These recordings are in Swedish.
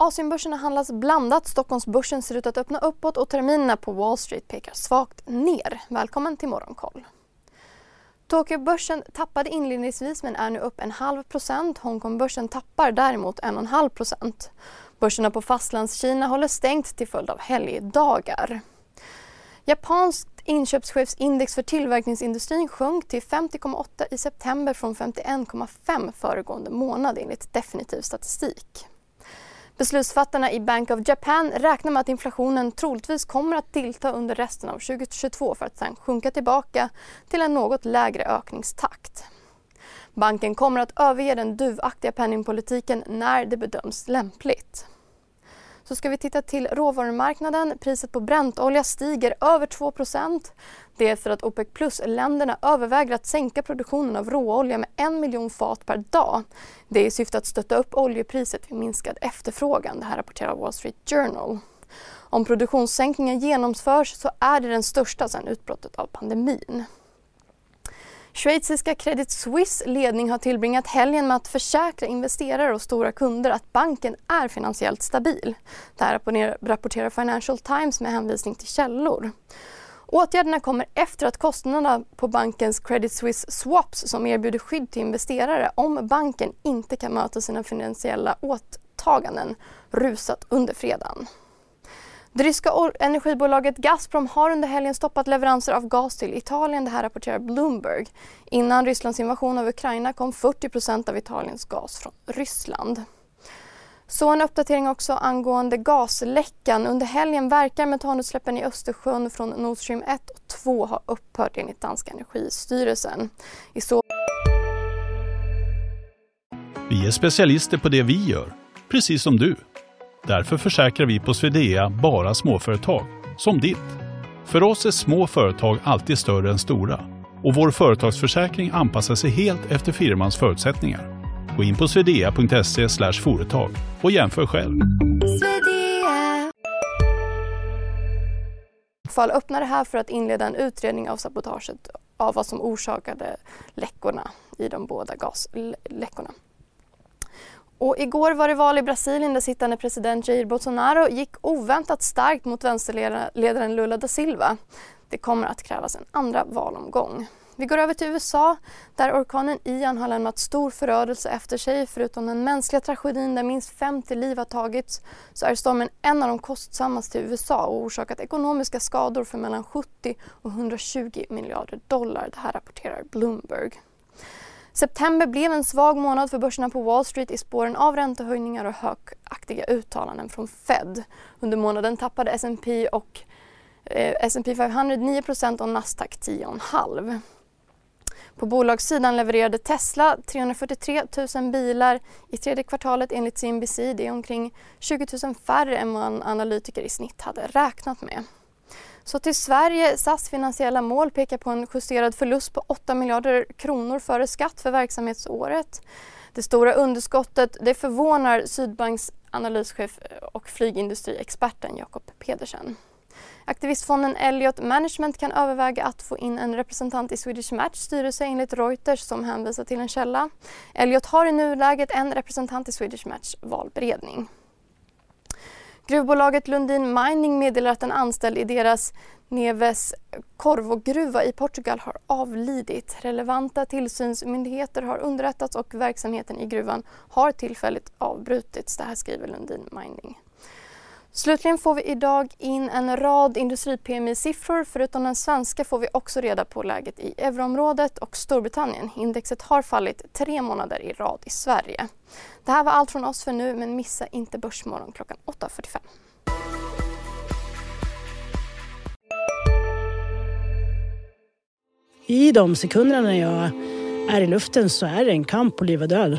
Asienbörserna handlas blandat. Stockholmsbörsen ser ut att öppna uppåt och terminerna på Wall Street pekar svagt ner. Välkommen till Morgonkoll. Tokyobörsen tappade inledningsvis men är nu upp en halv procent. Hongkongbörsen tappar däremot en och en halv procent. Börserna på Fastlandskina håller stängt till följd av helgdagar. Japanskt inköpschefsindex för tillverkningsindustrin sjönk till 50,8 i september från 51,5 föregående månad enligt definitiv statistik. Beslutsfattarna i Bank of Japan räknar med att inflationen troligtvis kommer att tillta under resten av 2022 för att sedan sjunka tillbaka till en något lägre ökningstakt. Banken kommer att överge den duvaktiga penningpolitiken när det bedöms lämpligt. Så ska vi titta till råvarumarknaden. Priset på bräntolja stiger över 2% Det är för att OPEC plus-länderna överväger att sänka produktionen av råolja med en miljon fat per dag. Det är i syfte att stötta upp oljepriset vid minskad efterfrågan. Det här rapporterar Wall Street Journal. Om produktionssänkningen genomförs så är det den största sedan utbrottet av pandemin. Schweiziska Credit Suisse ledning har tillbringat helgen med att försäkra investerare och stora kunder att banken är finansiellt stabil. Det här rapporterar Financial Times med hänvisning till källor. Åtgärderna kommer efter att kostnaderna på bankens Credit Suisse Swaps som erbjuder skydd till investerare om banken inte kan möta sina finansiella åtaganden rusat under fredagen. Det ryska energibolaget Gazprom har under helgen stoppat leveranser av gas till Italien, det här rapporterar Bloomberg. Innan Rysslands invasion av Ukraina kom 40% av Italiens gas från Ryssland. Så en uppdatering också angående gasläckan. Under helgen verkar metanutsläppen i Östersjön från Nord Stream 1 och 2 ha upphört enligt danska energistyrelsen. I så... Vi är specialister på det vi gör, precis som du. Därför försäkrar vi på Swedea bara småföretag, som ditt. För oss är små företag alltid större än stora och vår företagsförsäkring anpassar sig helt efter firmans förutsättningar. Gå in på swedea.se företag och jämför själv. Fall öppnade här för att inleda en utredning av sabotaget av vad som orsakade läckorna i de båda gasläckorna. Och igår var det val i Brasilien där sittande president Jair Bolsonaro gick oväntat starkt mot vänsterledaren Lula da Silva. Det kommer att krävas en andra valomgång. Vi går över till USA där orkanen Ian har lämnat stor förödelse efter sig. Förutom den mänskliga tragedin där minst 50 liv har tagits så är stormen en av de kostsammaste i USA och orsakat ekonomiska skador för mellan 70 och 120 miljarder dollar. Det här rapporterar Bloomberg. September blev en svag månad för börserna på Wall Street i spåren av räntehöjningar och högaktiga uttalanden från Fed. Under månaden tappade S&P och eh, S&P 500 9% och Nasdaq 10,5. På bolagssidan levererade Tesla 343 000 bilar i tredje kvartalet enligt CNBC. Det är omkring 20 000 färre än vad analytiker i snitt hade räknat med. Så till Sverige, SAS finansiella mål pekar på en justerad förlust på 8 miljarder kronor före skatt för verksamhetsåret. Det stora underskottet det förvånar Sydbanks analyschef och flygindustriexperten Jakob Pedersen. Aktivistfonden Elliot Management kan överväga att få in en representant i Swedish Match styrelse enligt Reuters som hänvisar till en källa. Elliot har i nuläget en representant i Swedish Match valberedning. Gruvbolaget Lundin Mining meddelar att en anställd i deras Neves Corvo-gruva i Portugal har avlidit. Relevanta tillsynsmyndigheter har underrättats och verksamheten i gruvan har tillfälligt avbrutits. Det här skriver Lundin Mining. Slutligen får vi idag in en rad industri-PMI-siffror. Förutom den svenska får vi också reda på läget i euroområdet och Storbritannien. Indexet har fallit tre månader i rad i Sverige. Det här var allt från oss för nu, men missa inte Börsmorgon klockan 8.45. I de sekunderna när jag är i luften så är det en kamp på liv och död.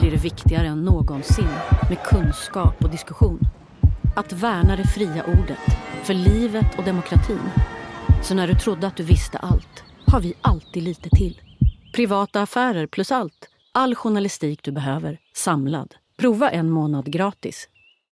blir det viktigare än någonsin med kunskap och diskussion. Att värna det fria ordet För livet och demokratin. Så när du trodde att du visste allt, har vi alltid lite till. Privata affärer plus allt. All journalistik du behöver, samlad. Prova en månad gratis